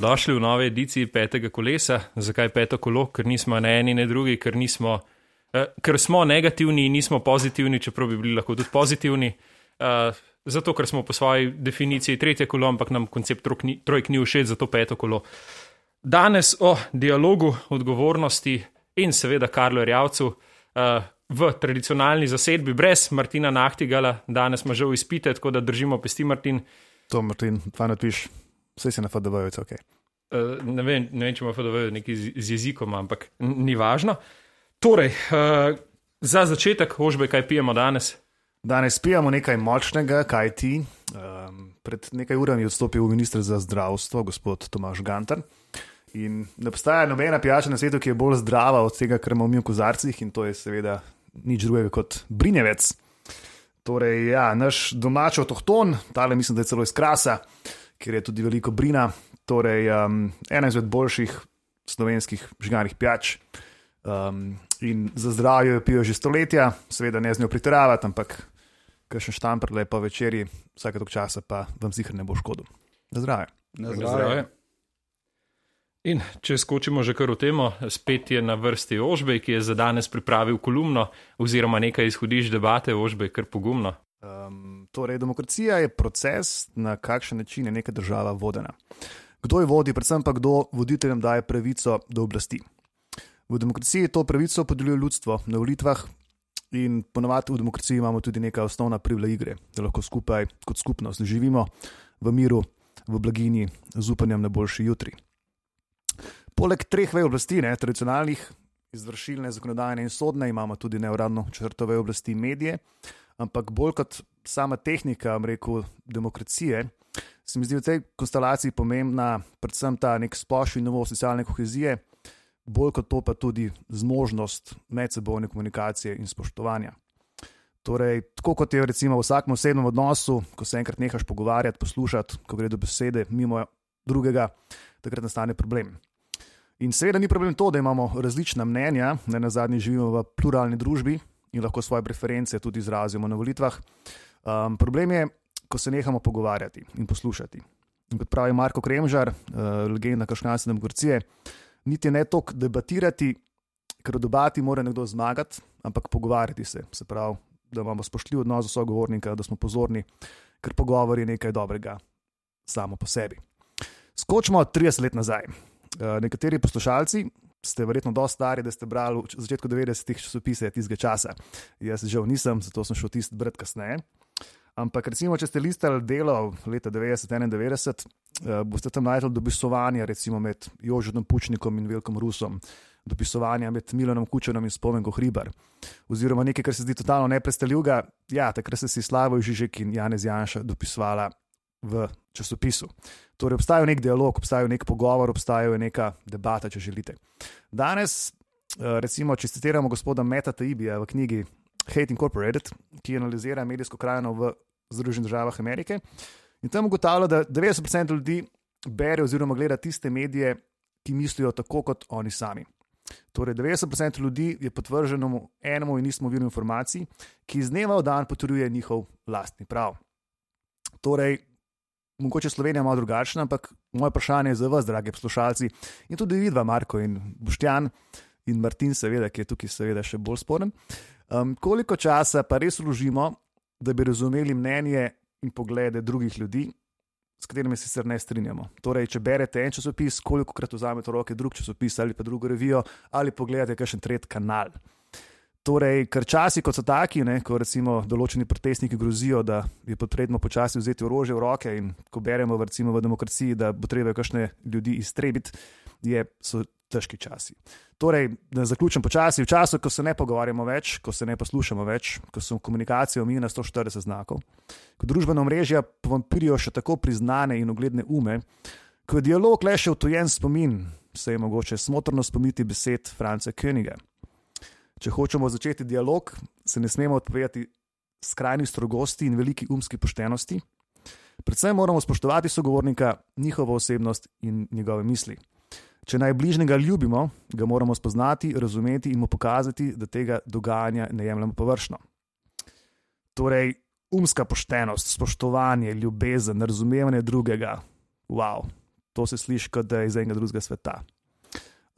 dobrodošli v novi ediciji petega kolesa. Zakaj peto kolo? Ker nismo ne eni, ne drugi, ker, nismo, uh, ker smo negativni in nismo pozitivni, čeprav bi bili lahko tudi pozitivni. Uh, zato, ker smo po svoji definiciji tretje kolo, ampak nam koncept trojk ni všeč, zato peto kolo. Danes o dialogu, odgovornosti in seveda Karlo Rjavcu uh, v tradicionalni zasedbi brez Martina Nahtigala. Danes smo že v izpite, tako da držimo pesti Martin. To, Martin, fajn, da piš. Vse se na FDV, je ok. Uh, ne, vem, ne vem, če ima FDV nekaj z, z jezikom, ampak ni važno. Torej, uh, za začetek, hožbe, kaj pijemo danes? Danes pijemo nekaj močnega, kaj ti. Um, pred nekaj urami je odstopil ministr za zdravstvo, gospod Tomaš Gantar. In ne obstaja nobena pijača na svetu, ki je bolj zdrava od tega, kar imamo mi v kozarcih, in to je seveda nič drugega kot brinjevec. Torej, ja, naš domač avtohton, tale mislim, da je celo iz krasa. Uh, ker je tudi veliko brina. Torej, um, ena izmed boljših slovenskih žganih pijač. Um, in za zdravje jo pijo že stoletja, seveda ne z njo pritiravati, ampak kar še štamper lepo večerji, vsake tok časa pa vam zihar ne bo škodil. Na zdravje. Na zdravje. In če skočimo že kar v temo, spet je na vrsti Ožbej, ki je za danes pripravil kolumno oziroma nekaj izhodišč debate Ožbej, kar pogumno. Um, torej, demokracija je proces, na kakšen način je neka država vodena. Kdo jo vodi, predvsem pa kdo voditeljem daje pravico do oblasti. V demokraciji to pravico podeljuje ljudstvo na volitvah, in ponovadi v demokraciji imamo tudi neka osnovna pravila igre, da lahko skupaj kot skupnost živimo v miru, v blaginji, z upanjem na boljši jutri. Poleg treh vej oblasti, ne, tradicionalnih, izvršilne, zakonodajne in sodne, imamo tudi neuradno črtove oblasti medije ampak bolj kot sama tehnika, rekel, demokracije, se mi zdi v tej konstelaciji pomembna predvsem ta nek splošni nivo socialne kohezije, bolj kot to pa tudi zmožnost medsebojne komunikacije in spoštovanja. Torej, tako kot je recimo v vsakem osebnem odnosu, ko se enkrat nehaš pogovarjati, poslušati, ko gre do besede mimo drugega, takrat nastane problem. In seveda ni problem to, da imamo različna mnenja, ne na zadnji živimo v pluralni družbi, in lahko svoje preference tudi izrazimo na volitvah. Um, problem je, ko se nehamo pogovarjati in poslušati. In kot pravi Marko Kremžar, uh, legenda krščanske demokracije, niti ne toliko debatirati, ker v debati mora nekdo zmagati, ampak pogovarjati se. Se pravi, da imamo spoštljiv odnos do sogovornika, da smo pozorni, ker pogovor je nekaj dobrega samo po sebi. Skočimo 30 let nazaj. Uh, nekateri poslušalci ste verjetno dosti stari, da ste brali v začetku 90-ih časopise tistega časa. Jaz žal nisem, zato sem šel tisti brati kasneje. Ampak, recimo, če ste listali delo leta 90-91, uh, boste tam najdel dopisovanja recimo, med Jožetom Pučnikom in Velkom Rusom, dopisovanja med Milanom Kučanom in Spomenko Hribar. Oziroma nekaj, kar se zdi totalno neprestaljuga. Ja, takrat ste si Slavo Žižek in Janez Janša dopisovala v časopisu. Torej, obstaja nek dialog, obstaja nek pogovor, obstaja neka debata, če želite. Danes, eh, recimo, če citiramo gospoda Meta Taibija v knjigi Hate Incorporated, ki analizira medijsko krajino v Združenih državah Amerike, in tam ugotavlja, da 90% ljudi bere oziroma gleda tiste medije, ki mislijo tako kot oni sami. Torej, 90% ljudi je podvrženo enemu in istemu viru informacij, ki iz dneva v dan potrjuje njihov lastni prav. Torej, mogoče Slovenija malo drugačna, ampak moje vprašanje je za vas, dragi poslušalci, in tudi vidva, Marko in Boštjan in Martin, seveda, ki je tukaj, seveda, še bolj sporen. Um, koliko časa pa res vložimo, da bi razumeli mnenje in poglede drugih ljudi, s katerimi se sicer ne strinjamo? Torej, če berete en časopis, koliko krat vzamete v roke drug časopis ali pa drugo revijo, ali pogledate kakšen tret kanal. Torej, ker časi kot so taki, ne, ko recimo določeni protestniki grozijo, da je potrebno počasi vzeti orožje v roke, in ko beremo recimo, v demokraciji, da bo treba kakšne ljudi iztrebiti, je, so težki časi. Torej, da zaključim počasi, v času, ko se ne pogovarjamo več, ko se ne poslušamo več, ko so komunikacije omejene na 140 znakov, ko družbena mreža povampirijo še tako priznane in ugledne ume, ko je dialog le še utojen spomin, se je mogoče smotrno spomniti besed Franca Königa. Če hočemo začeti dialog, se ne smemo odpovedati skrajni strogosti in veliki umski poštenosti. Predvsem moramo spoštovati sogovornika, njihovo osebnost in njegove misli. Če najbližnjega ljubimo, ga moramo spoznati, razumeti in mu pokazati, da tega dogajanja ne jemljemo površno. Torej, umska poštenost, spoštovanje, ljubezen, razumevanje drugega. Wow, to se sliši, kot da je iz enega drugega sveta.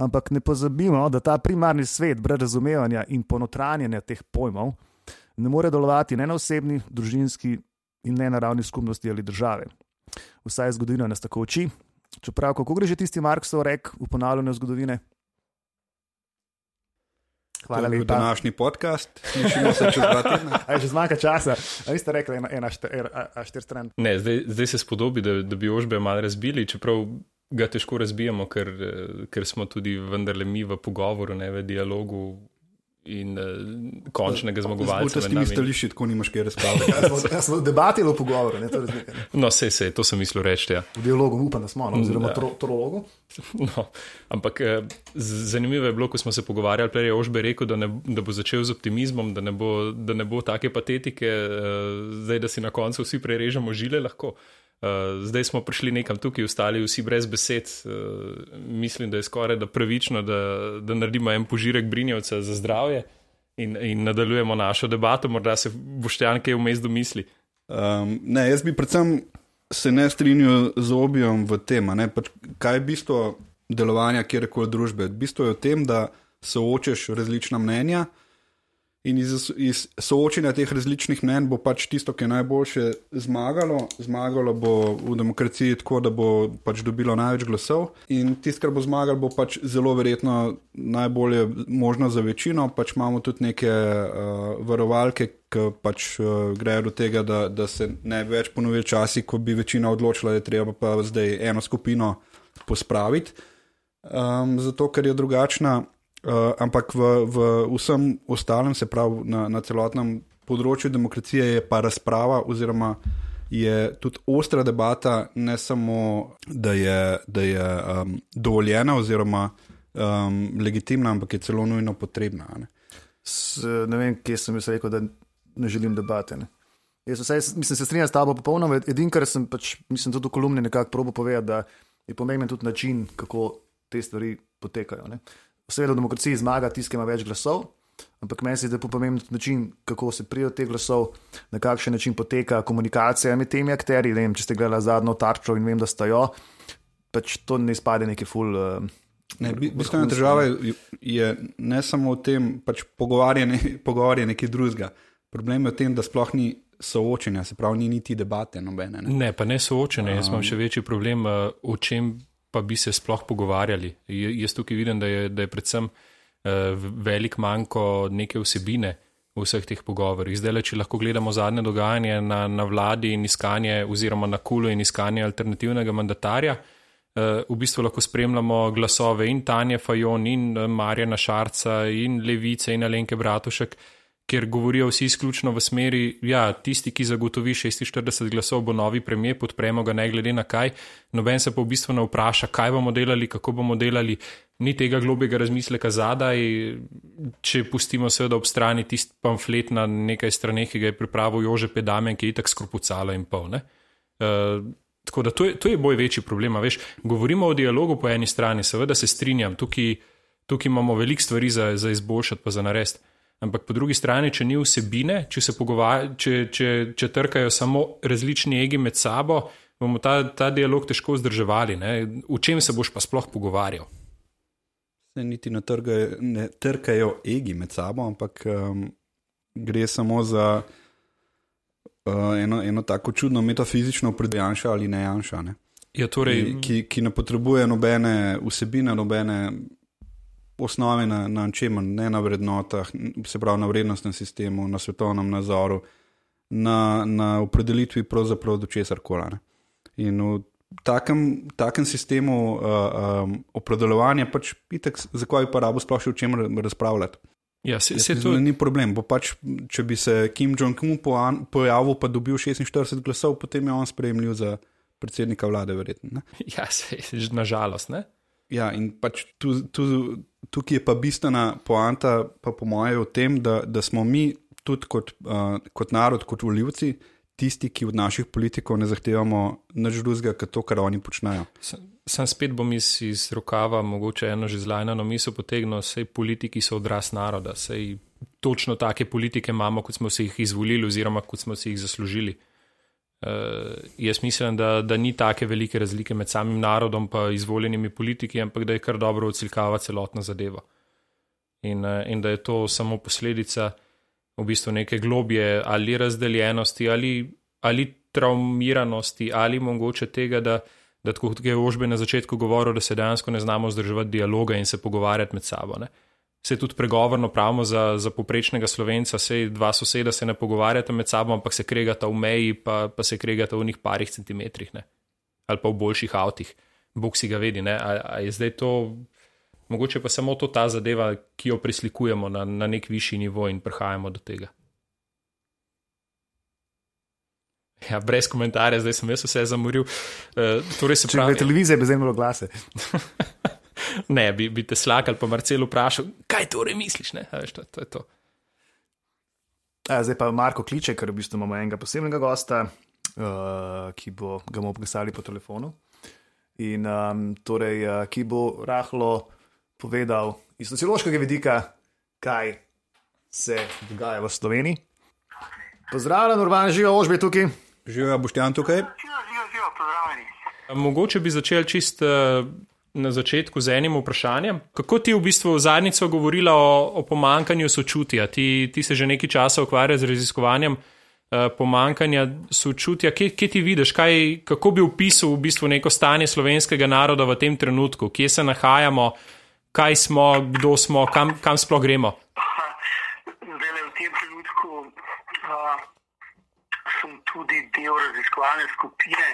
Ampak ne pozabimo, da ta primarni svet, brez razumevanja in ponotranjenja teh pojmov, ne more delovati ne na osebni, družinski in ne na ravni skupnosti ali države. Vsaj zgodovina nas tako uči. Čeprav, kako gre že tisti Marksov rek v ponavljanju zgodovine? Hvala lepa. Današnji podcast, slišimo se čez dva tedna. Aj, že zmanjka časa. Ali ste rekli, ena, ena štir, štir stran? Ne, zdaj, zdaj se spodobi, da, da bi ožbe malo razbili, čeprav ga težko razbijamo, ker, ker smo tudi vendarle mi v pogovoru, ne v dialogu in uh, končnega zmagovalca. Če ste mi stališči, tako nimaš kaj razpravljati. Ja, smo v debati ali v pogovoru. Ne, to no, sej, sej, to sem mislil reči. Ja. V dialogu upam, da smo, no, oziroma ja. trologu. No, ampak eh, zanimivo je bilo, ko smo se pogovarjali, prej je Ožbe rekel, da, ne, da bo začel z optimizmom, da ne bo, da ne bo take patetike, uh, zdaj da si na koncu vsi prerežemo žile lahko. Uh, zdaj smo prišli nekam tukaj, ostali vsi brez besed. Uh, mislim, da je skoraj da pravično, da, da naredimo en požirek brinjevca za zdravje in, in nadaljujemo našo debato. Morda se boštjan kaj vmes domisli. Um, ne, jaz bi predvsem se ne strinjal z objem v tem, pač, kaj je bistvo delovanja kjerkoli družbe. Bistvo je v tem, da soočeš različna mnenja. In iz, iz soočenja teh različnih mnen bo pač tisto, ki je najboljše zmagalo. Zmagalo bo v demokraciji tako, da bo pač dobilo največ glasov. In tisto, kar bo zmagalo, bo pač zelo verjetno najbolje možno za večino. Pač imamo tudi neke uh, varovalke, ki pač uh, grejo do tega, da, da se ne več ponovili časi, ko bi večina odločila, da je treba pa zdaj eno skupino pospraviti. Um, zato, ker je drugačna. Uh, ampak v, v vsem ostalem, se pravi na, na celotnem področju demokracije, je pa razprava, oziroma je tudi ostra debata, ne samo, da je, da je um, dovoljena, oziroma um, legitimna, ampak je celo nujno potrebna. Ne, S, ne vem, kje sem jaz rekel, da ne želim debate. Ne. Jaz vsaj, mislim, se strinjam s tabo popolnoma. Edino, kar sem pač, mislim, tudi v kolumni nekako probo povedati, da je pomemben tudi način, kako te stvari potekajo. Ne. Seveda, v demokraciji zmaga tisti, ki ima več glasov, ampak meni se zdi, da je pomemben način, kako se prijo teh glasov, na kakšen način poteka komunikacija med temi akteri. Vem, če ste gledali zadnjo tarčo in vem, da sta jo, pač to ne izpade neki ful. Uh, Bistvena država je, ne samo v tem, pač pogovarjanje, pogovarjanje nekaj drugega. Problem je v tem, da sploh ni soočenja, se pravi, ni niti debate nobene. Ne, ne pa ne soočenja. Jaz imam še večji problem, uh, o čem pa bi se sploh pogovarjali. Jaz tukaj vidim, da je, da je predvsem uh, velik manjko neke vsebine v vseh teh pogovorih. Zdaj, le, če lahko gledamo zadnje dogajanje na, na vladi in iskanje, oziroma na kulu in iskanje alternativnega mandatarja, uh, v bistvu lahko spremljamo glasove in Tanja Fajon, in uh, Marjana Šarca, in Levice, in Alenke Bratušek kjer govorijo vsi izključno v smeri, da ja, tisti, ki zagotovi 46 glasov, bo novi premijer, podpremo ga ne glede na kaj. Noben se pa v bistvu ne vpraša, kaj bomo delali, kako bomo delali, ni tega globega razmisleka zadaj, če pustimo seveda ob strani tisti pamflet na nekaj straneh, ki ga je pripravil Jože Pedamen, ki je itak skropucala in pol. Uh, tako da to je, to je boj večji problem. Veš, govorimo o dialogu po eni strani, seveda se strinjam, tukaj, tukaj imamo veliko stvari za, za izboljšati, pa za narediti. Ampak po drugi strani, če ni vsebine, če se pogovarjajo, če, če, če trkajo samo različni egi med sabo, bomo ta, ta dialog težko vzdrževali. Ne? V čem se boš pa sploh pogovarjal? Se niti ne, trgajo, ne trkajo egi med sabo, ampak um, gre samo za uh, eno, eno tako čudno metafizično predejanša ali nejanša. Ne? Ja, torej... ki, ki, ki ne potrebuje nobene vsebine, nobene osnovi na, na čem, ne na vrednotah, se pravi na vrednostnem sistemu, na svetovnem nazoru, na, na opredelitvi pravzaprav do česar koli. In v takem, takem sistemu uh, um, opredelovanja, pač pitek, zakaj pa rabo sploh še o čem razpravljati. Ja, se, se to... Ni problem. Pač, če bi se Kim Jong-un pojavil, pa dobil 46 glasov, potem je on sprejemljiv za predsednika vlade, verjetno. Ja, se, nažalost. Ja, in pač tu, tu, tukaj je pa bistvena poanta, pa po mojem, v tem, da, da smo mi tudi kot, uh, kot narod, kot voljivci, tisti, ki od naših politikov ne zahtevamo nič drugega, kot to, kar oni počnejo. Sam, spet bom iz, iz rokava, mogoče eno že zlajno misel potegnil, vse politiki so odraz naroda, vse točno take politike imamo, kot smo si jih izvolili, oziroma kot smo si jih zaslužili. Uh, jaz mislim, da, da ni take velike razlike med samim narodom in izvoljenimi politiki, ampak da je kar dobro odsilkava celotna zadeva. In, uh, in da je to samo posledica v bistvu neke globje ali razdeljenosti ali, ali traumiranosti ali mogoče tega, da, da tako kot je Ožbe na začetku govoril, da se dejansko ne znamo vzdrževati dialoga in se pogovarjati med sabo. Ne? Se tudi pregovorno pravimo za, za poprečnega slovenca, se dva soseda se ne pogovarjata med sabo, ampak se kregata v meji, pa, pa se kregata v njih parih centimetrih, ne? ali pa v boljših avtih. Bog si ga vedi, a, a je zdaj to, mogoče pa samo to ta zadeva, ki jo prislikujemo na, na nek višji nivo in prihajamo do tega. Ja, brez komentarja, zdaj sem jaz vse zamoril. Uh, torej Če pravi... televizija bi zdaj imela glase. ne, bi, bi te slakal, pa Marcel vprašal, kaj torej misliš. Veš, to, to je to. A, zdaj pa Marko kliče, ker v bistvu imamo enega posebnega gosta, uh, ki bo ga bomo popisali po telefonu. In um, torej, uh, ki bo rahlo povedal iz sociološkega vidika, kaj se dogaja v Sloveniji. Pozdravljen, Urban, živijo, ožbi tukaj. Živijo, Boštjan tukaj. Živijo, živijo, živijo, pozdravljeni. Mogoče bi začel čist uh, na začetku z enim vprašanjem. Kako ti v bistvu zadnjico govorila o, o pomankanju sočutja? Ti, ti se že nekaj časa ukvarjaš z raziskovanjem uh, pomankanja sočutja. Kje, kje ti vidiš, kaj, kako bi opisal v bistvu neko stanje slovenskega naroda v tem trenutku, kje se nahajamo, kaj smo, kdo smo, kam, kam sploh gremo? Zdaj, v tem trenutku uh, sem tudi del raziskovalne skupine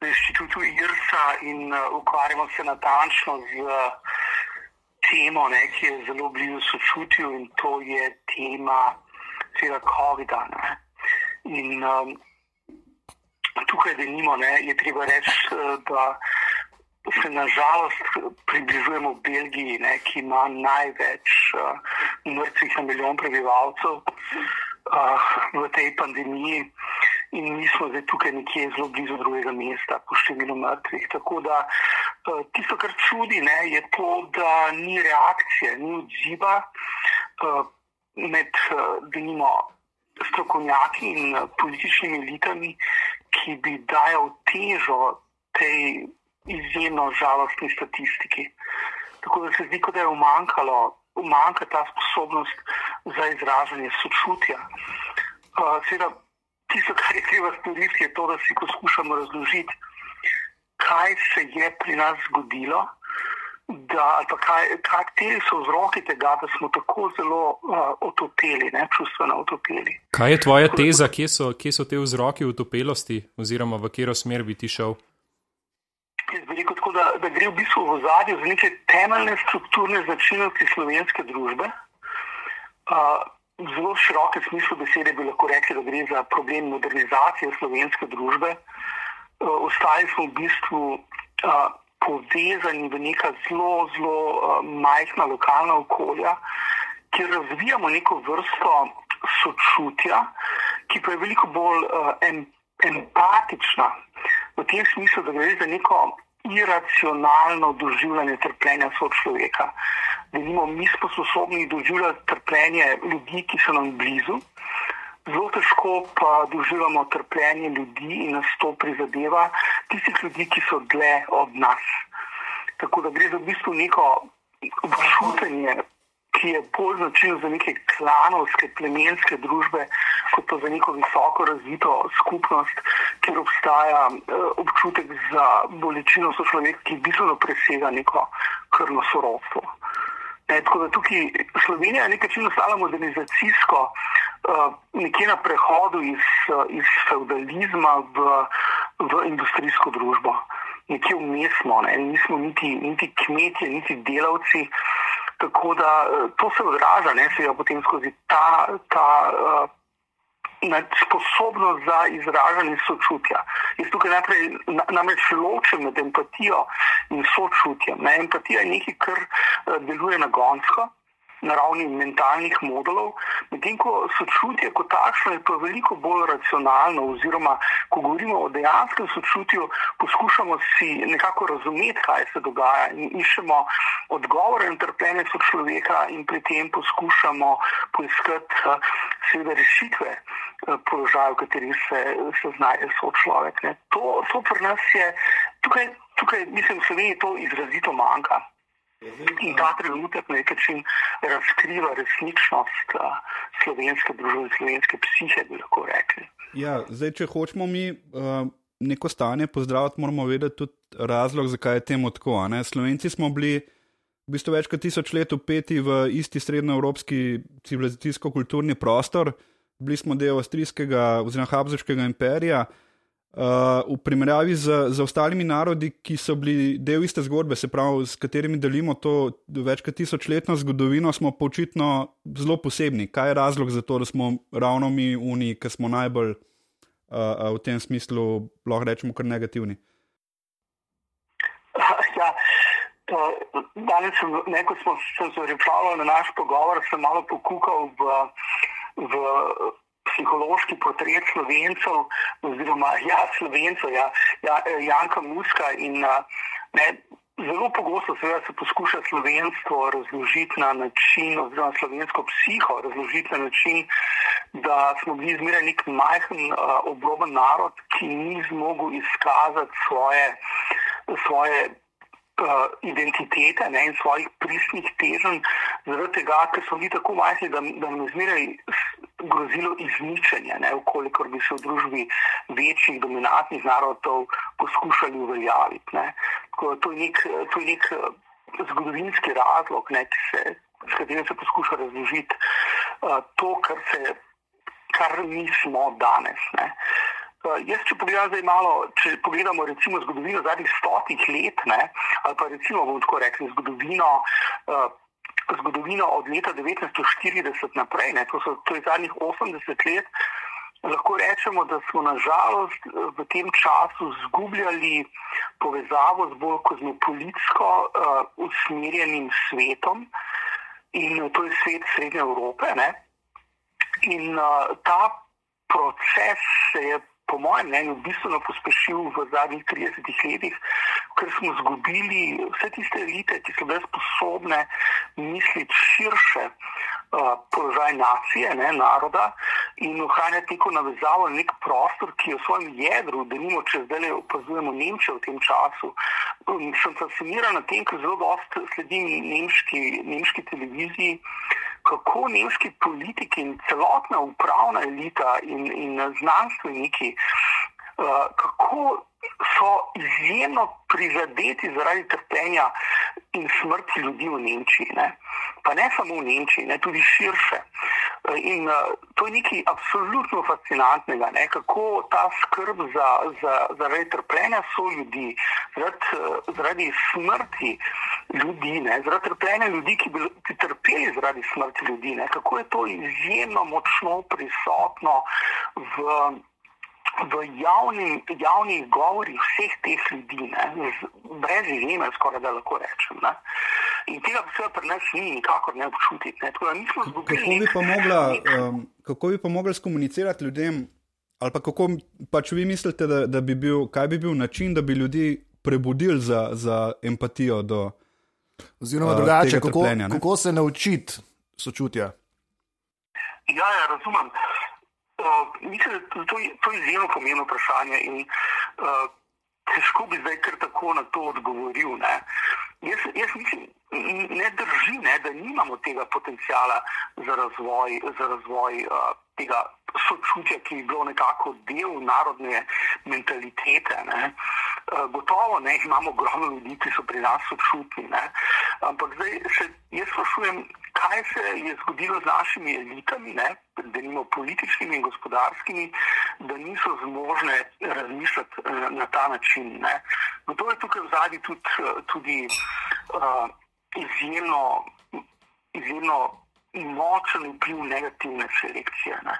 na inštitutu IRSA in uh, ukvarjamo se natančno z uh, temo, ne, ki je zelo blizu sočutju in to je tema tega COVID-a. In um, tukaj, da nimo, ne, je treba reči, da se nažalost približujemo Belgiji, ne, ki ima največ uh, mrtvih na milijon prebivalcev uh, v tej pandemiji in mi smo zdaj tukaj nekje zelo blizu drugega mesta po številu mrtvih. Tako da eh, tisto, kar čudi, ne, je to, da ni reakcije, ni odziva eh, med eh, denimo strokovnjaki in političnimi elitami, ki bi dajal težo tej izjemno žalostni statistiki. Tako da se zdi, da je umankalo, umanka ta sposobnost za izražanje sočutja. Uh, seveda, tisto, kar je treba storiti, je to, da si poskušamo razložiti, kaj se je pri nas zgodilo. Da, kaj, kateri so vzroki tega, da smo tako zelo uh, otopeli, ne, čustveno otopeli? Kaj je tvoja teza, kje so, kje so te vzroki utopelosti, oziroma v katero smer bi ti šel? Jaz bi rekel tako, da, da gre v bistvu v zadju za neke temeljne strukturne značilnosti slovenske družbe. Uh, zelo širokem smislu besede bi lahko rekli, da gre za problem modernizacije slovenske družbe. Uh, ostali smo v bistvu uh, povezani v neka zelo, zelo uh, majhna lokalna okolja, kjer razvijamo neko vrsto sočutja, ki pa je veliko bolj em, empatična. V tem smislu, da gre za neko iracionalno doživljanje trpljenja sočloveka. Denimo, mi smo sposobni doživljati trpljenje ljudi, ki so nam blizu, zelo težko pa doživljamo trpljenje ljudi in nas to prizadeva, tistih ljudi, ki so dlje od nas. Tako da gre za v bistvu neko občutenje ki je bolj značilen za neke klanovske, plemenske družbe, kot pa za neko visoko razvito skupnost, kjer obstaja uh, občutek za bolečino sočloveka, ki bistveno presega neko krvno sorodstvo. Ne, tako da tukaj Slovenija je nekaj čim ostala modernizacijsko, uh, nekje na prehodu iz, uh, iz feudalizma v, v industrijsko družbo. Nekje vmes smo, ne, nismo niti, niti kmetje, niti delavci. Tako da eh, to se odraža, ne se jo potem skozi ta, ta uh, sposobnost za izražanje sočutja. Jaz tukaj najprej namreč ločem med empatijo in sočutjem. Ne? Empatija je nekaj, kar uh, deluje nagonsko na ravni mentalnih modulov, medtem ko sočutje kot takšno je pa veliko bolj racionalno, oziroma ko govorimo o dejanskem sočutju, poskušamo si nekako razumeti, kaj se dogaja in iščemo odgovore na trpljenje sočloveka in pri tem poskušamo poiskati seveda rešitve položaja, v kateri se, se znajde so človek. To, to pri nas je, tukaj, tukaj mislim, v Sloveniji to izrazito manjka. In ta trenutek na nek način razkriva resničnost slovenske družbe, slovenske psihe, bi lahko rekli. Ja, zdaj, če hočemo mi uh, neko stanje pozdraviti, moramo vedeti tudi razlog, zakaj je temu tako. Slovenci smo bili v bistvu več kot tisoč let upeti v isti srednjoevropski civilizacijsko-kulturni prostor, bili smo del avstrijskega oziroma habsburškega imperija. Uh, v primerjavi z, z ostalimi narodi, ki so bili del iste zgodbe, se pravi, s katerimi delimo to več kot tisočletno zgodovino, smo pa očitno zelo posebni. Kaj je razlog za to, da smo ravno mi uniji, ki smo najbolj uh, v tem smislu, lahko rečemo, kar negativni? Ja, danes, ne, ko smo se pripravljali na naš pogovor, sem malo pokukal v. v psihološki portret slovencev, oziroma ja, slovencev, ja, ja, Janka Muska. In, ne, zelo pogosto se poskuša slovenstvo razložiti na način, oziroma slovensko psiho razložiti na način, da smo bili zmeraj nek majhen, obroben narod, ki ni zmogel izkazati svoje. svoje uh, identitete ne, in svojih pristnih teženj, zaradi tega, ker so bili tako majhni, da, da nam je zmeraj grozilo izničenje, ne, ukolikor bi se v družbi večjih dominantnih narodov poskušali uveljaviti. Ne. To je nek, to je nek eh, zgodovinski razlog, ne, se, s katerim se poskuša razložiti uh, to, kar, se, kar nismo danes. Ne. Uh, jaz, če pogledam zdaj malo, če pogledamo recimo zgodovino zadnjih stotih let, ne, ali pa recimo bomo tako rekli zgodovino, uh, zgodovino od leta 1940 naprej, ne, to, so, to je zadnjih 80 let, lahko rečemo, da smo nažalost v tem času zgubljali povezavo z bolj kozmopolitsko uh, usmerjenim svetom in to je svet Srednje Evrope. Ne. In uh, ta proces se je po mojem mnenju, bistveno pospešil v zadnjih 30 letih, ker smo izgubili vse tiste elite, ki so bile sposobne misliti širše uh, položaj nacije, ne, naroda in ohranjati neko navezavo, nek prostor, ki je v svojem jedru, da nimo, če zdaj le opazujemo Nemčijo v tem času. Um, sem fasciniran na tem, ker zelo dosto sledim nemški, nemški televiziji kako nemški politiki in celotna upravna elita in, in znanstveniki, kako so izjemno prizadeti zaradi trpljenja in smrti ljudi v Nemčiji. Ne? Pa ne samo v Nemčiji, ne? tudi širše. In uh, to je nekaj absolutno fascinantnega, ne? kako ta skrb za, za, zaradi trpljenja so ljudi, zaradi, zaradi smrti ljudi, ne? zaradi trpljenja ljudi, ki bi ki trpeli zaradi smrti ljudi, ne? kako je to izjemno močno prisotno v v javni, javnih govorih vseh teh ljudi, ne, z, brez izjeme, skoraj da lahko rečem. Ne. In tega bi se pri nas ni nikakor ne občutiti. Ne. Tako, kako, bi mogla, um, kako bi pa mogli skomunicirati ljudem, ali pa kako pač vi mislite, da, da bi bil, kaj bi bil način, da bi ljudi prebudili za, za empatijo do. Oziroma, uh, drugače, kako, kako se naučiti sočutja? Ja, ja, razumem. Uh, mislim, da to, to je izjemno pomembno vprašanje in uh, težko bi zdaj kar tako na to odgovoril. Jaz, jaz mislim, ne drži, ne, da nimamo tega potencijala za razvoj, za razvoj uh, tega sočutja, ki je bilo nekako del narodne mentalitete. Ne. Uh, gotovo ne, imamo ogromno ljudi, ki so pri nas sočutni. Ne. Ampak zdaj se jaz sprašujem, kaj se je zgodilo z našimi elitami, da nimo političnimi in gospodarskimi, da niso zmožne razmišljati uh, na ta način. Zato je tukaj v zadnji tudi, tudi uh, izjemno, izjemno močen vpliv negativne selekcije, ne,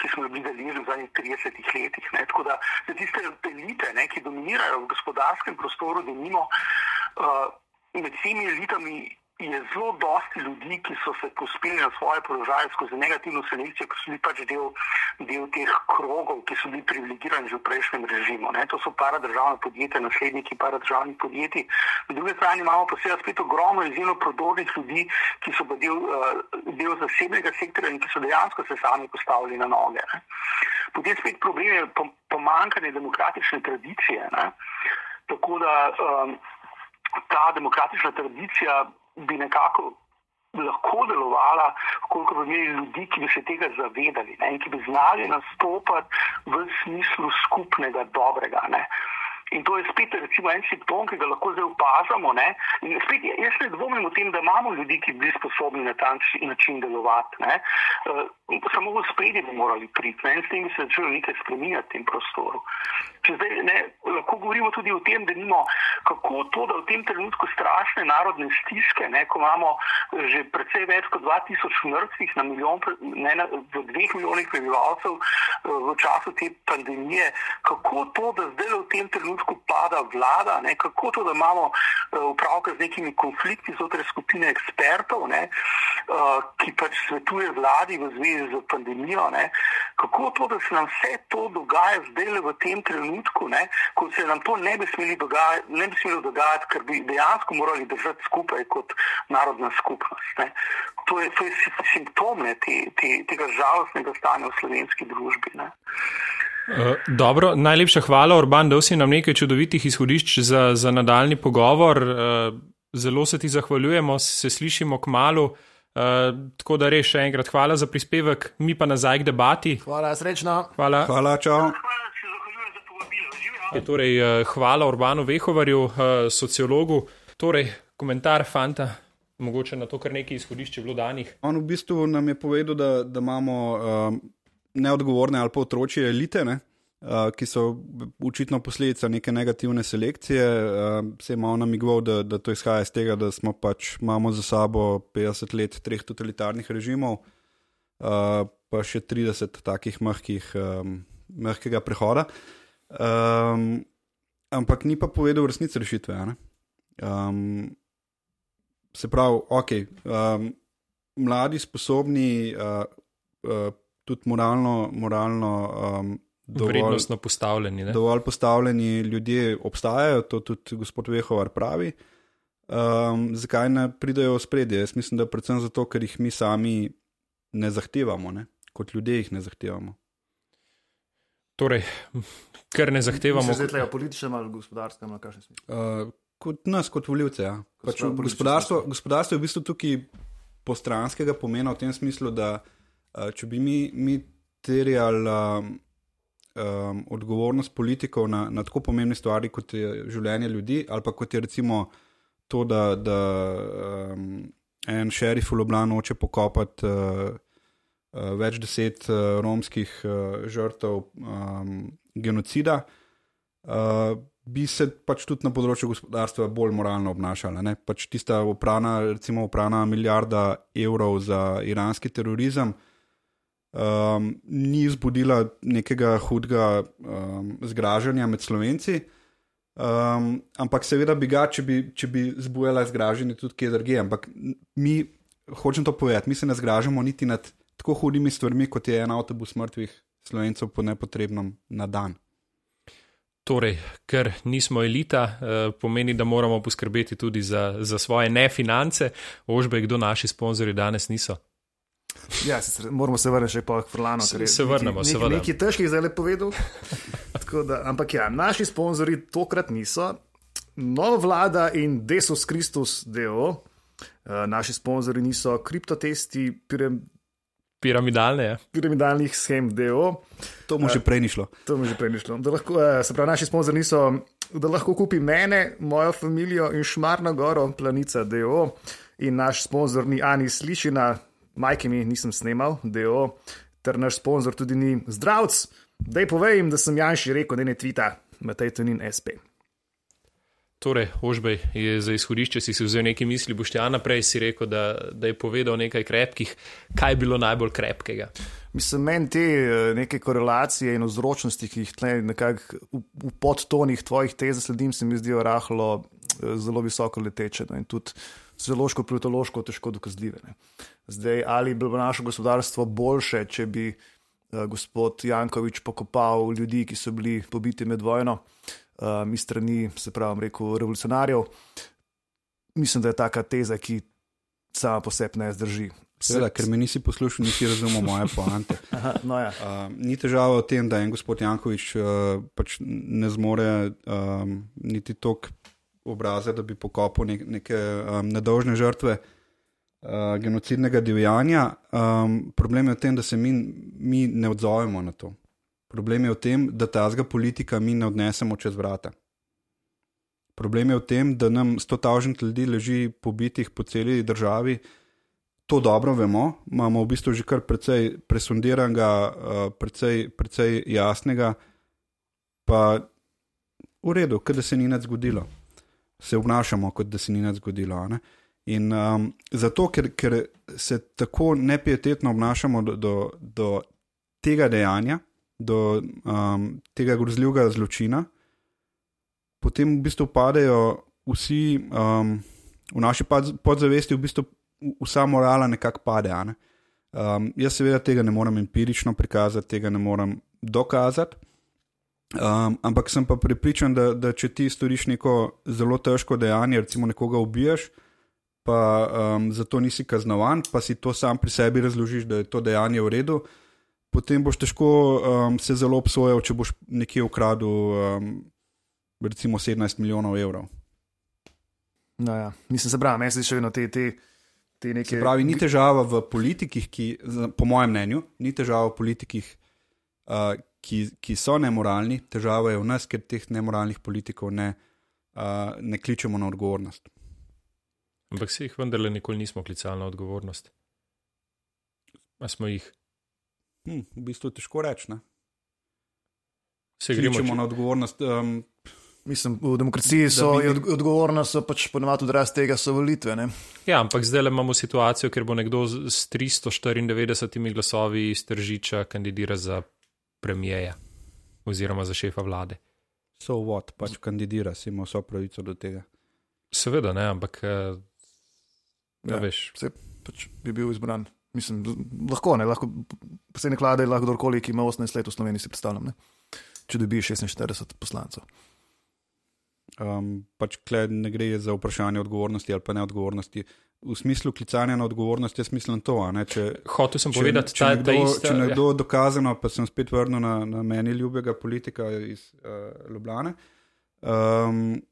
ki smo jo bili deležni v zadnjih 30 letih. Ne. Tako da za tiste elite, ne, ki dominirajo v gospodarskem prostoru, da nimo uh, med vsemi elitami je zelo dosti ljudi, ki so se pospeli na svoje položaje skozi negativno selekcijo, ki so bili pač del, del teh krogov, ki so bili privilegirani že v prejšnjem režimu. Ne? To so paradržavne podjetja, nasledniki paradržavnih podjetij. Na drugi strani imamo pa seveda spet ogromno izjemno prodornih ljudi, ki so pa del, uh, del zasebnega sektorja in ki so dejansko se sami postavili na noge. Ne? Potem spet problem je pomankanje demokratične tradicije. Ne? Tako da um, ta demokratična tradicija bi nekako lahko delovala, koliko bi imeli ljudi, ki bi se tega zavedali ne, in ki bi znali nastopati v smislu skupnega dobrega. Ne. In to je spet recimo, en simptom, ki ga lahko zdaj opazamo. Ne? In spet jaz ne dvomim o tem, da imamo ljudi, ki bi bili sposobni na ta način delovati. Ne? Uh, samo v spredje bi morali priti in s tem bi se začelo nekaj spremenjati v tem prostoru. Če zdaj ne, lahko govorimo tudi o tem, da nimo, kako to, da v tem trenutku strašne narodne stiske, ne, ko imamo že precej več kot 2000 mrtvih na milijon, ne na, v dveh milijonih prebivalcev v času te pandemije, kako to, da zdaj v tem trenutku pada vlada, ne, kako to, da imamo upravka z nekimi konflikti znotraj skupine ekspertov, ne, ki pač svetuje vladi v zvezi z pandemijo, ne, kako to, da se nam vse to dogaja zdaj v tem trenutku trenutku, ne, ko se nam to ne bi smelo dogajati, dogajati, ker bi dejansko morali držati skupaj kot narodna skupnost. Ne. To je, to je simptom ne, te, te, tega žalostnega stanja v slovenski družbi. Ne. Uh, dobro, najlepša hvala, Urban, da si nam nekaj čudovitih izhodišč za, za nadaljni pogovor. Uh, zelo se ti zahvaljujemo, se slišimo k malu. Uh, tako da res še enkrat hvala za prispevek, mi pa nazaj k debati. Hvala, srečno. Hvala. Hvala, čau. Je torej, hvala Urbanu Vehovarju, eh, sociologu. Torej, komentar fanta, mogoče na to, kar nekaj izhodišče bilo danih. On v bistvu nam je povedal, da, da imamo um, neodgovorne ali pa otročje elite, ne? Uh, ki so očitno posledica neke negativne selekcije. Uh, se je malo namigoval, da, da to izhaja iz tega, da smo pač imamo za sabo 50 let treh totalitarnih režimov, uh, pa še 30 takih mehkih, um, mehkega prehoda. Um, ampak ni pa povedal resnice rešitve. Um, se pravi, ok, um, mladi, sposobni, uh, uh, tudi moralno, moralno um, dovolj, postavljeni, dovolj postavljeni ljudje obstajajo, to tudi gospod Vehovar pravi. Um, zakaj ne pridajo v spredje? Jaz mislim, da predvsem zato, ker jih mi sami ne zahtevamo, ne? kot ljudje jih ne zahtevamo. Torej, ker ne zahtevamo. Zdaj, ali političnem ali gospodarskem, ali kakšnem smislu? Uh, kot nas, kot voljivce. Ja. Pač gospodarstvo, gospodarstvo je v bistvu tukaj postranskega pomena v tem smislu, da uh, če bi mi, mi terjali um, um, odgovornost politikov na, na tako pomembne stvari, kot je življenje ljudi, ali pa kot je recimo to, da, da um, en šerif v Ljubljano hoče pokopati. Uh, Več deset uh, romskih uh, žrtev um, genocida, uh, bi se pač tudi na področju gospodarstva bolj moralno obnašala. Ne? Pač tista uprana, recimo, uprana milijarda evrov za iranski terorizem um, ni zbudila nekega hudega um, zgražanja med slovenci. Um, ampak seveda bi ga, če bi, če bi zbujala zgražanje tudi kje drugje. Ampak mi, hočem to povedati, mi se ne zgražamo niti nad tako hudimi stvarmi, kot je en avtobus mrtvih slovencev po nepotrebnem na dan. Torej, ker nismo elita, eh, pomeni, da moramo poskrbeti tudi za, za svoje nefinance, ožbe, kdo naši sponzorji danes niso. Ja, se, moramo se vrniti še pa k Frlanu. Se, se vrnemo, se vrnemo. Nekaj težkih zdaj le povedal. da, ampak ja, naši sponzorji tokrat niso. Nova vlada in Desus Christus DO, eh, naši sponzorji niso kriptotesti, Piramidalne. Ja. Piramidalnih schem, DO. To mu že prej ni šlo. To mu že prej ni šlo. Lahko, eh, se pravi, naši sponzorji niso, da lahko kupi mene, mojo družino in Šmarno goro, planica DO. In naš sponzor ni Ani Slišina, majke mi nisem snimal, DO. Ter naš sponzor tudi ni zdravc. Dej povej jim, da sem Janši rekel, da ne tvita, Matej Tunin SP. Torej, Ožbej je za izhodišče si vzel nekaj misli, boš ti naprej si rekel, da, da je povedal nekaj krepkih. Kaj je bilo najbolj krepkega? Mislim, meni te eh, neke korelacije in vzročnosti, ki jih tle nekako v, v podtonih tvojih tez sledim, se mi zdijo rahlo eh, zelo visoko leteče. No. In tudi sociološko, politološko težko dokazljive. Ne. Zdaj, ali bi bilo naše gospodarstvo boljše, če bi uh, gospod Jankovič pokopal ljudi, ki so bili pobiti med vojno, uh, mi strani, se pravi, rekel, revolucionarjev. Mislim, da je taka teza, ki sama po sebi ne zdrži. Seveda, ker me nisi poslušal, nisi razumel moje poante. no ja. uh, ni težava v tem, da en gospod Jankovič uh, pač ne zmore um, niti tok obraze, da bi pokopal ne, neke um, nedolžne žrtve uh, genocidnega divjanja. Um, problem je v tem, da se mi, mi ne odzovemo na to. Problem je v tem, da ta zga politika mi ne odnesemo čez vrata. Problem je v tem, da nam sto tažnih ljudi leži pobitih po celi državi to dobro vemo, imamo v bistvu že kar precej presondiranega, uh, precej, precej jasnega, pa v redu, kot da se ni nič zgodilo. Se obnašamo, kot da se ni nič zgodilo. Ne? In um, zato, ker, ker se tako nepietetno obnašamo do, do, do tega dejanja, do um, tega grozljivega zločina, potem v bistvu padejo vsi um, v naši podzavesti, v bistvu vsa morala nekako pade. Ne? Um, jaz seveda tega ne morem empirično prikazati, tega ne morem dokazati. Um, ampak sem pa pripričan, da, da če ti storiš neko zelo težko dejanje, recimo nekoga ubiješ, pa um, zato nisi kaznovan, pa si to sam pri sebi razložiš, da je to dejanje v redu, potem boš težko um, se zelo obsojal, če boš nekje ukradel um, recimo 17 milijonov evrov. No ja, mislim, se pravi, meni se še vedno te. te te neke. Se pravi, ni težava v politikih, ki, po mojem mnenju, ni težava v politikih, uh, ki, ki so nemoralni, težava je v nas, ker teh nemoralnih politikov ne, uh, ne kličemo na odgovornost. Ampak se jih vendarle nikoli nismo klicali na odgovornost. A smo jih? Hm, v bistvu je težko reči. Se gremo na odgovornost. Um, Mislim, v demokraciji so bi... odgovorna, so pač ponovadi odraz tega, so volitve. Ne? Ja, ampak zdaj imamo situacijo, ker bo nekdo s 394 glasovi iz Tržiča kandidira za premijeja oziroma za šefa vlade. So what, pač kandidira, si ima vso pravico do tega. Seveda ne, ampak eh, ja, ja, veš. Vse pač bi bil izbran. Mislim, lahko ne, lahko predsednik vlade, lahko kdorkoli, ki ima 18 let v Sloveniji, si predstavljam, ne? če dobi 46 poslancev. Um, pač ne gre za vprašanje odgovornosti ali pa neodgovornosti. V smislu klicanja na odgovornost, jaz mislim to. Če, Hotel sem če, povedati, če, nekdo, ista, če nekdo ja. dokazano, pa sem spet vrnil na, na meni ljubega politika iz uh, Ljubljana. Um,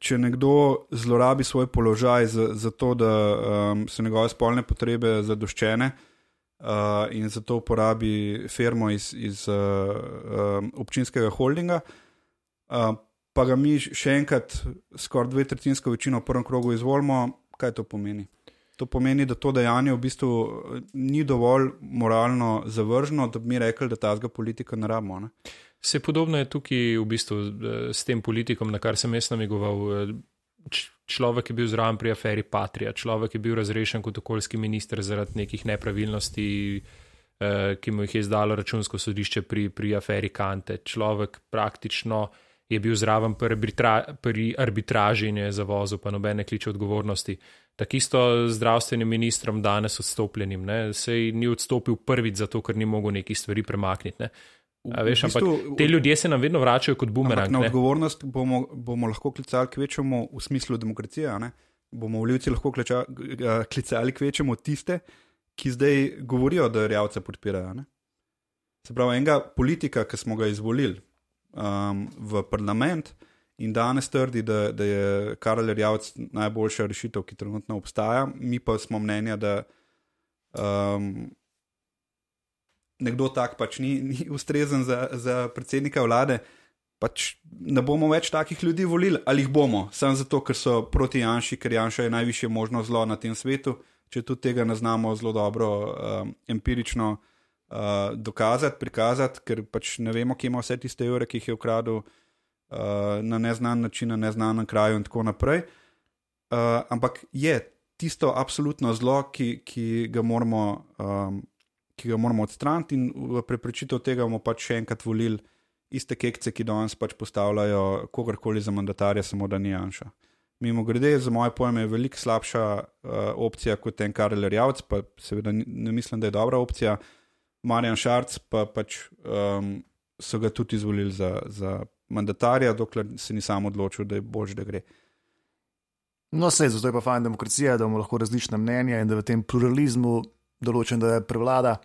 če nekdo zlorabi svoj položaj za, za to, da um, so njegove spolne potrebe zadoščene uh, in zato uporabi firmo iz, iz uh, um, občinskega holdinga. Uh, pa ga mi še enkrat, skoraj dve tretjinsko večino v prvem krogu izvolimo, kaj to pomeni? To pomeni, da to dejanje v bistvu eh, ni dovolj moralno zavrženo, da bi mi rekli, da ta zga politika ne rabimo. Ne? Vse podobno je tukaj v bistvu eh, s tem politikom, na kar sem jaz namigoval. Eh, človek je bil zraven pri aferi Patria, človek je bil razrešen kot okoljski minister zaradi nekih nepravilnosti, ki mu jih je izdalo računsko sodišče pri, pri aferi Kante. Človek praktično je bil zraven pri, arbitra, pri arbitraži in je zavozil, pa nobene kliče odgovornosti. Tako isto z zdravstvenim ministrom danes odstopljenim, ne? sej ni odstopil prvič zato, ker ni mogel nekih stvari premakniti. Ne? Veš, v bistvu, ampak te ljudje se nam vedno vračajo kot bumerang. Na odgovornost bomo, bomo lahko klicali k večjemu v smislu demokracije. Ne? Bomo voljivci lahko kliča, klicali k večjemu tiste, ki zdaj govorijo, da rjavce podpirajo. Ne? Se pravi, enega politika, ki smo ga izvolili, um, v parlament in danes trdi, da, da je Karel Rjavc najboljša rešitev, ki trenutno obstaja. Mi pa smo mnenja, da um, nekdo tak pač ni, ni ustrezen za, za predsednika vlade. Pač ne bomo več takih ljudi volili, ali jih bomo, samo zato, ker so proti Janšu, ker Janša je najvišje možno zlo na tem svetu, če tudi tega ne znamo zelo dobro um, empirično uh, uh, dokazati, prikazati, ker pač ne vemo, kje ima vse tiste evre, ki jih je ukradel uh, na neznan način, na neznanem kraju in tako naprej. Uh, ampak je tisto absolutno zlo, ki, ki, ga, moramo, um, ki ga moramo odstraniti, in v preprečitev tega bomo pač še enkrat volili iste kekce, ki danes pač postavljajo kogarkoli za mandatarja, samo da ni Janša. Mimo grede, za moje pojme, je veliko slabša uh, opcija kot ten Karel Rjavc, pa seveda ne mislim, da je dobra opcija. Marjan Šarc pa pač um, so ga tudi izvolili za, za mandatarja, dokler se ni sam odločil, da je bož, da gre. No, vse, zato je pa fajn demokracija, da imamo lahko različna mnenja in da v tem pluralizmu določen, da je prevlada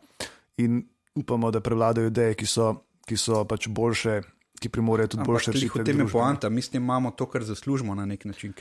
in upamo, da prevladajo ideje, ki so, ki so pač boljše ki primorejo tudi boljše rešitve. Potem je poanta, mi s tem imamo to, kar zaslužimo na nek način.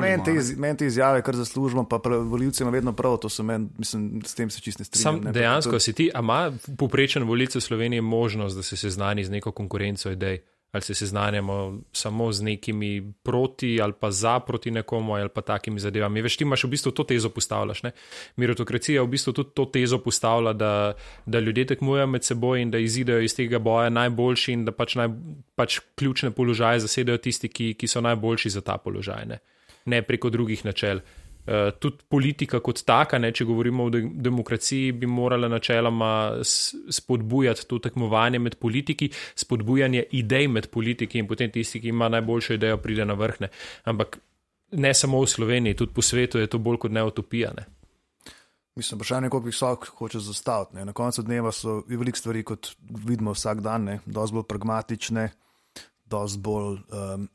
Meni te, men te izjave, kar zaslužimo, pa voljivci ima vedno prav, to so meni, mislim, s tem se čiste strinjam. Sam dejansko si ti, a ima poprečen voljivce v Sloveniji možnost, da se seznani z neko konkurenco idej? Ali se seznanjamo samo z nekimi proti ali pa za proti nekomu ali pa takimi zadevami. Veš, ti imaš v bistvu to tezo postavljaš. Ne? Mirotokracija v bistvu tudi to tezo postavlja, da, da ljudje tekmujejo med seboj in da izidejo iz tega boja najboljši in da pač, naj, pač ključne položaje zasedajo tisti, ki, ki so najboljši za ta položaj, ne, ne preko drugih načel. Uh, tudi politika kot taka, ne, če govorimo o de demokraciji, bi morala načeloma spodbujati to tekmovanje med politiki, spodbujanje idej med politiki in potem tisti, ki ima najboljšo idejo, pride na vrhne. Ampak ne samo v Sloveniji, tudi po svetu je to bolj kot neotopijane. Mislim, vprašanje, koliko visok hoče zastaviti. Ne. Na koncu dneva so veliko stvari, kot vidimo vsak dan, dosti bolj pragmatične, dosti bolj. Um,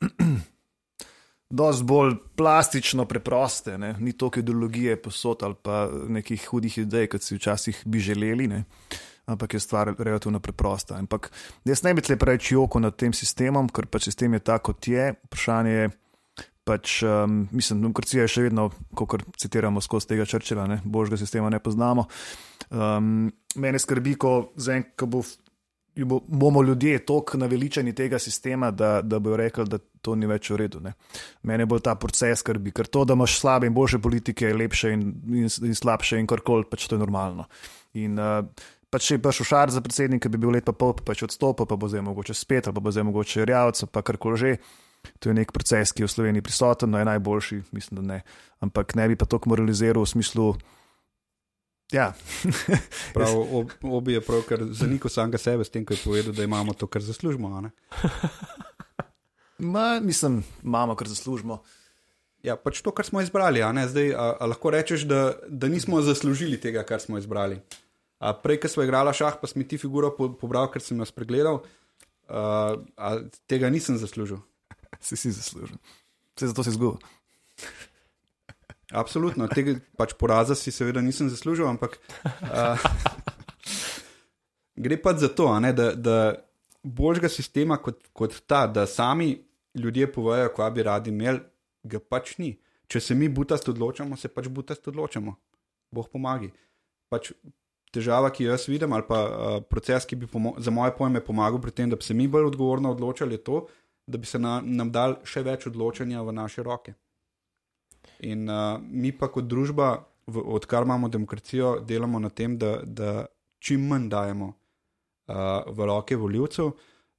dosti bolj plastično, preproste, ne? ni toliko ideologije posod ali pa nekih hudih idej, kot si včasih bi želeli, ne? ampak je stvar relativno preprosta. Ampak jaz ne bi tle preveč joko nad tem sistemom, ker pač sistem je tako, kot je. Vprašanje je. Pač, um, mislim, demokracija je še vedno, kot citiramo skozi tega črčila, božjega sistema ne poznamo. Um, mene skrbi, ko, zen, ko bo bomo ljudje tako naveličeni tega sistema, da, da bojo rekli, da to ni več v redu. Ne. Mene bolj ta proces skrbi, ker to, da imaš slabe in boljše politike, lepše in, in, in slabše in karkoli, pač to je normalno. In, uh, Pa če bi šel šar za predsednika, bi bil let pa pol, pa če odstopil, pa bo zdaj mogoče spet, pa bo zdaj mogoče rjavca, pa karkoli že. To je nek proces, ki je v Sloveniji prisoten, no je najboljši, mislim, da ne. Ampak ne bi pa to moraliziral v smislu, Ja. prav, ob, obi je prav, ker zanikal samega sebe s tem, ko je povedal, da imamo to, kar zaslužimo. Ma, mislim, imamo, kar zaslužimo. Ja, pač to, kar smo izbrali. A Zdaj, a, a lahko rečeš, da, da nismo zaslužili tega, kar smo izbrali. A prej, ko smo igrali šah, pa smo ti figuro po, pobral, ker sem jo spregledal, a, a tega nisem zaslužil. Si si zaslužil. Vse zato si izgubil. Absolutno, tega pač poraza si seveda nisem zaslužil, ampak uh, gre pa za to, ne, da, da božjega sistema kot, kot ta, da sami ljudje povejo, kva bi radi imeli, ga pač ni. Če se mi butast odločamo, se pač butast odločamo. Bog pomagi. Pač težava, ki jo jaz vidim, ali pa uh, proces, ki bi za moje pojme pomagal pri tem, da bi se mi bolj odgovorno odločali, je to, da bi se na, nam dal še več odločanja v naše roke. In uh, mi pa kot družba, v, odkar imamo demokracijo, delamo na tem, da, da čim manj dajemo uh, v roke voljivcev.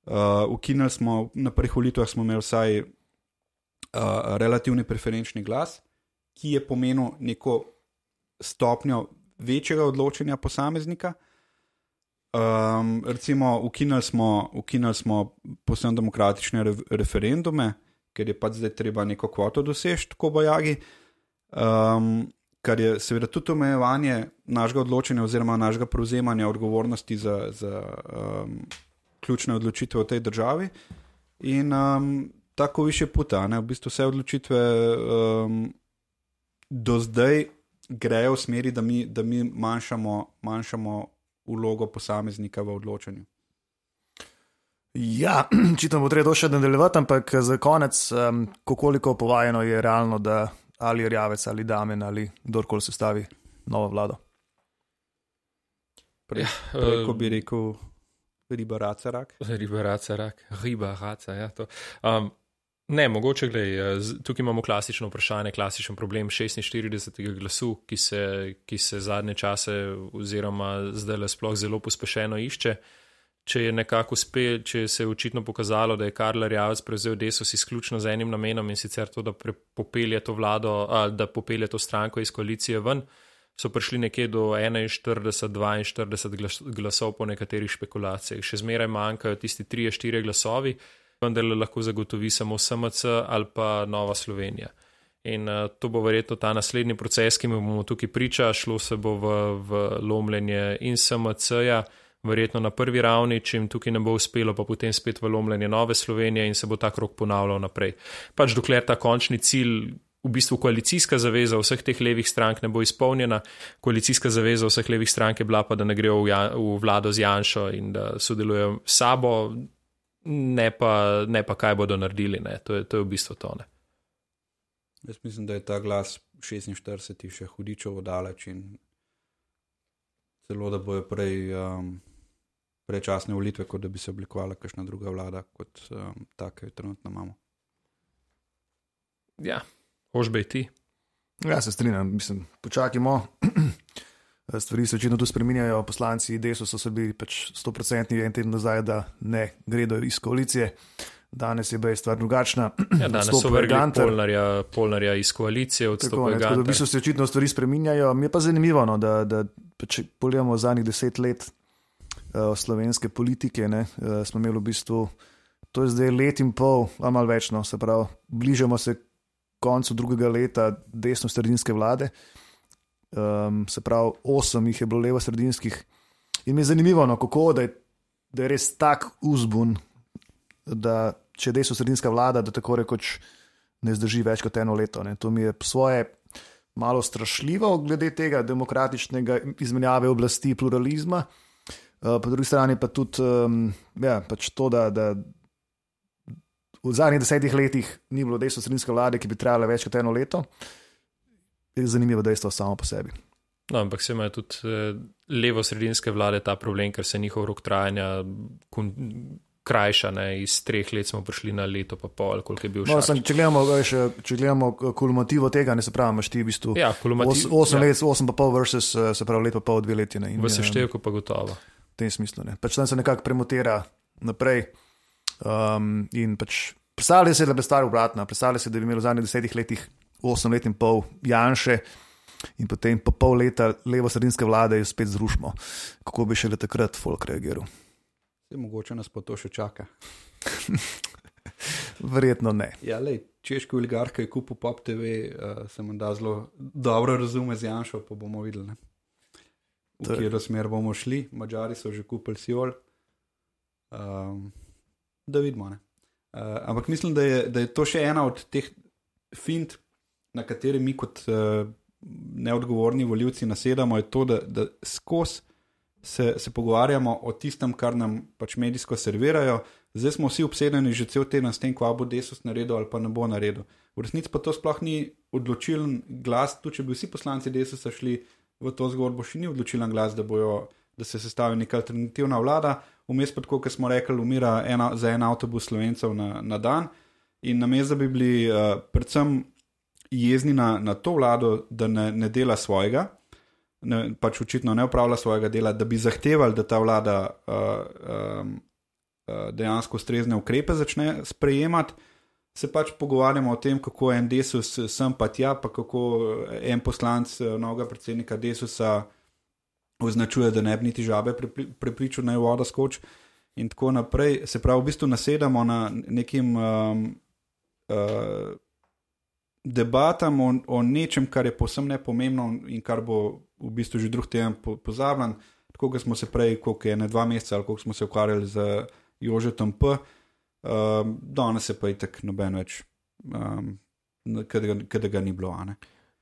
Uh, ukinili smo na prvih volitvah, smo imeli vsaj uh, relativni preferenčni glas, ki je pomenil neko stopnjo večjega odločanja posameznika. Um, recimo, ukinili smo, ukinili smo posebno demokratične re, referendume, ker je pač zdaj treba neko kvoto doseči, tako bojagi. Um, kar je seveda tudi omejevanje našega odločanja oziroma našega prevzemanja odgovornosti za, za um, ključne odločitve v tej državi. In um, tako više puta, ne? v bistvu vse odločitve um, do zdaj grejo v smeri, da mi, da mi manjšamo, manjšamo vlogo posameznika v odločanju. Ja, čitam, bo treba to še nadaljevati, ampak za konec, um, koliko povajeno je realno, da ali Rjavec ali Damen ali kdorkoli se stavi novo vlado. Prej, ja, prej ko bi rekel, riba raca rak. Riba raca rak, riba raca. Ja, um, ne, mogoče gledaj, tukaj imamo klasično vprašanje, klasičen problem 46. glasu, ki se, ki se zadnje čase oziroma zdaj le sploh zelo pospešeno išče. Uh, če je nekako uspel, če se je očitno pokazalo, da je Karl Rjavec prevzel desos izključno z enim namenom in sicer to, da popelje to vlado, a, da popelje to stranko iz koalicije ven, so prišli nekje do 41-42 glasov po nekaterih špekulacijah. Še zmeraj manjkajo tisti 3-4 glasovi, vendar lahko zagotovi samo SMC ali pa Nova Slovenija. In uh, to bo verjetno ta naslednji proces, ki mu bomo tukaj priča, šlo se bo v, v lomljenje in SMC-ja, verjetno na prvi ravni, če jim tukaj ne bo uspelo, pa potem spet v lomljenje nove Slovenije in se bo ta krok ponavljal naprej. Pač dokler ta končni cilj, v bistvu koalicijska zaveza vseh teh levih strank ne bo izpolnjena, koalicijska zaveza vseh levih strank je bila pa, da ne grejo v, ja, v vlado z Janšo in da sodelujejo s sabo, ne pa, ne pa kaj bodo naredili, to je, to je v bistvu to. Ne. Jaz mislim, da je ta glas 46 še hudičev daleč in celo da bojo prej. Um, prečasne volitve, kot da bi se oblikovala kakšna druga vlada, kot um, ta, ki jo trenutno imamo. Ja, hožbej ti. Ja, se strinjam, mislim, počakajmo. Stvari se očitno tu spremenjajo, poslanci DESO so bili pač 100% en teden nazaj, da ne gredo iz koalicije. Danes je bila stvar drugačna. Ja, danes so vrgli polnarja, polnarja iz koalicije, odstopili. Tako, v bistvu se očitno stvari spremenjajo. Mi je pa zanimivo, no, da, da če pogledamo zadnjih deset let, uh, slovenske politike. Ne, uh, smo imeli v bistvu, to je zdaj let in pol, a malo več, no, se pravi, bližamo se koncu drugega leta desno-sredinske vlade. Um, se pravi, osem jih je bilo levo-sredinskih. In mi je zanimivo, no, kako da je, da je res tak uzbun, da če desno-sredinska vlada, da tako rekoč ne zdrži več kot eno leto. Ne. To mi je svoje. Malo strašljivo glede tega demokratičnega izmenjave oblasti, pluralizma, Eh, po drugi strani pa tudi um, ja, pač to, da, da v zadnjih desetih letih ni bilo desno-sredinske vlade, ki bi trajala več kot eno leto, je zanimivo dejstvo samo po sebi. No, ampak se imajo tudi eh, levo-sredinske vlade ta problem, ker se njihov rok trajanja krajša. Ne? Iz treh let smo prišli na leto, pa pol, koliko je bil še. No, če gledamo, še, če gledamo kulmativo tega, ne se pravi, imaš ti v bistvu ja, os, osem ja. let, osem pa pol versus se pravi leto pa pol dve leti. V seštevku pa gotovo tem smislu. Ne. Pač tam se nekako premotira naprej. Um, in pač predstavljaj si, da bi stvar obratna, predstavljaj si, da bi imeli v zadnjih desetih letih, osem let in pol Janše in potem po pol leta levo-sredinske vlade in spet zrušimo. Kako bi še le takrat folk reagiral? Se mogoče nas pa to še čaka. Verjetno ne. Ja, lej, češki oligarh, ki je kupil Pop TV, uh, se mu da zelo dobro razume z Janšo, pa bomo videli. Ne? V katero smer bomo šli, Mačari so že kupili Siol. Um, da vidimo. Uh, ampak mislim, da je, da je to še ena od teh fint, na kateri mi kot uh, neodgovorni voljivci nasedamo, je to, da, da skozi se, se pogovarjamo o tistem, kar nam pač medijsko servirajo. Zdaj smo vsi obsedeni že cel teden s tem, kva bo desus naredil ali pa ne bo naredil. V resnici pa to sploh ni odločilen glas, tudi če bi vsi poslanci desusa šli v to zgodbo še ni odločila glas, da, bojo, da se sestavi neka alternativna vlada. Vmes pa, kot smo rekli, umira ena, za en avtobus slovencev na, na dan. In na mestu bi bili uh, predvsem jezni na, na to vlado, da ne, ne dela svojega, ne, pač očitno ne upravlja svojega dela, da bi zahtevali, da ta vlada uh, um, uh, dejansko ustrezne ukrepe začne sprejemati se pač pogovarjamo o tem, kako en desus sem pa tja, pa kako en poslanc eh, novega predsednika desusa označuje, da ne bi niti žabe prepričal, da je voda skoč. In tako naprej, se pravi, v bistvu nasedamo na nekim um, uh, debatam o, o nečem, kar je posebno nepomembno in kar bo v bistvu že drug teden pozabljen. Tako kot smo se prej, koliko je ne dva meseca, ali koliko smo se ukvarjali z Jožetom P. Uh, Um, danes je pa i tak noben več, um, kaj ga ni bilo.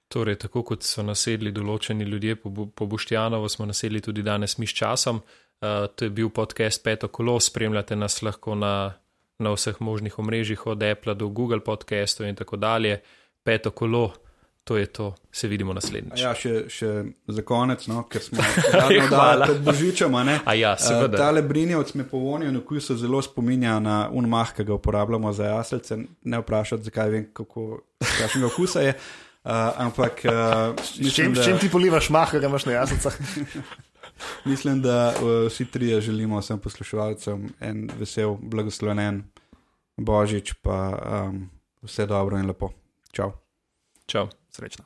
Torej, tako kot so nasedli določeni ljudje po, po Boštjanovo, smo nasedli tudi danes mi s časom. Uh, to je bil podcast Peto Kolo, spremljate nas lahko na, na vseh možnih omrežjih, od Apple do Google podcastov in tako dalje. Peto Kolo, to je to, se vidimo naslednjič. Ja, še, še za konec, no, ker smo že pred Božičem. Ja, uh, tale brinjevc me po vonju in okusu zelo spominja na unmah, ki ga uporabljamo za jaselce. Ne vprašati, zakaj vem, kako kakšnega okusa je. Uh, ampak, uh, mislim, čem, da... čem ti polivaš mah, ki ga imaš na jaselcah? mislim, da uh, vsi trije želimo vsem poslušalcem en vesel, blagosloven Božič, pa um, vse dobro in lepo. Čau. Čau. Srečno.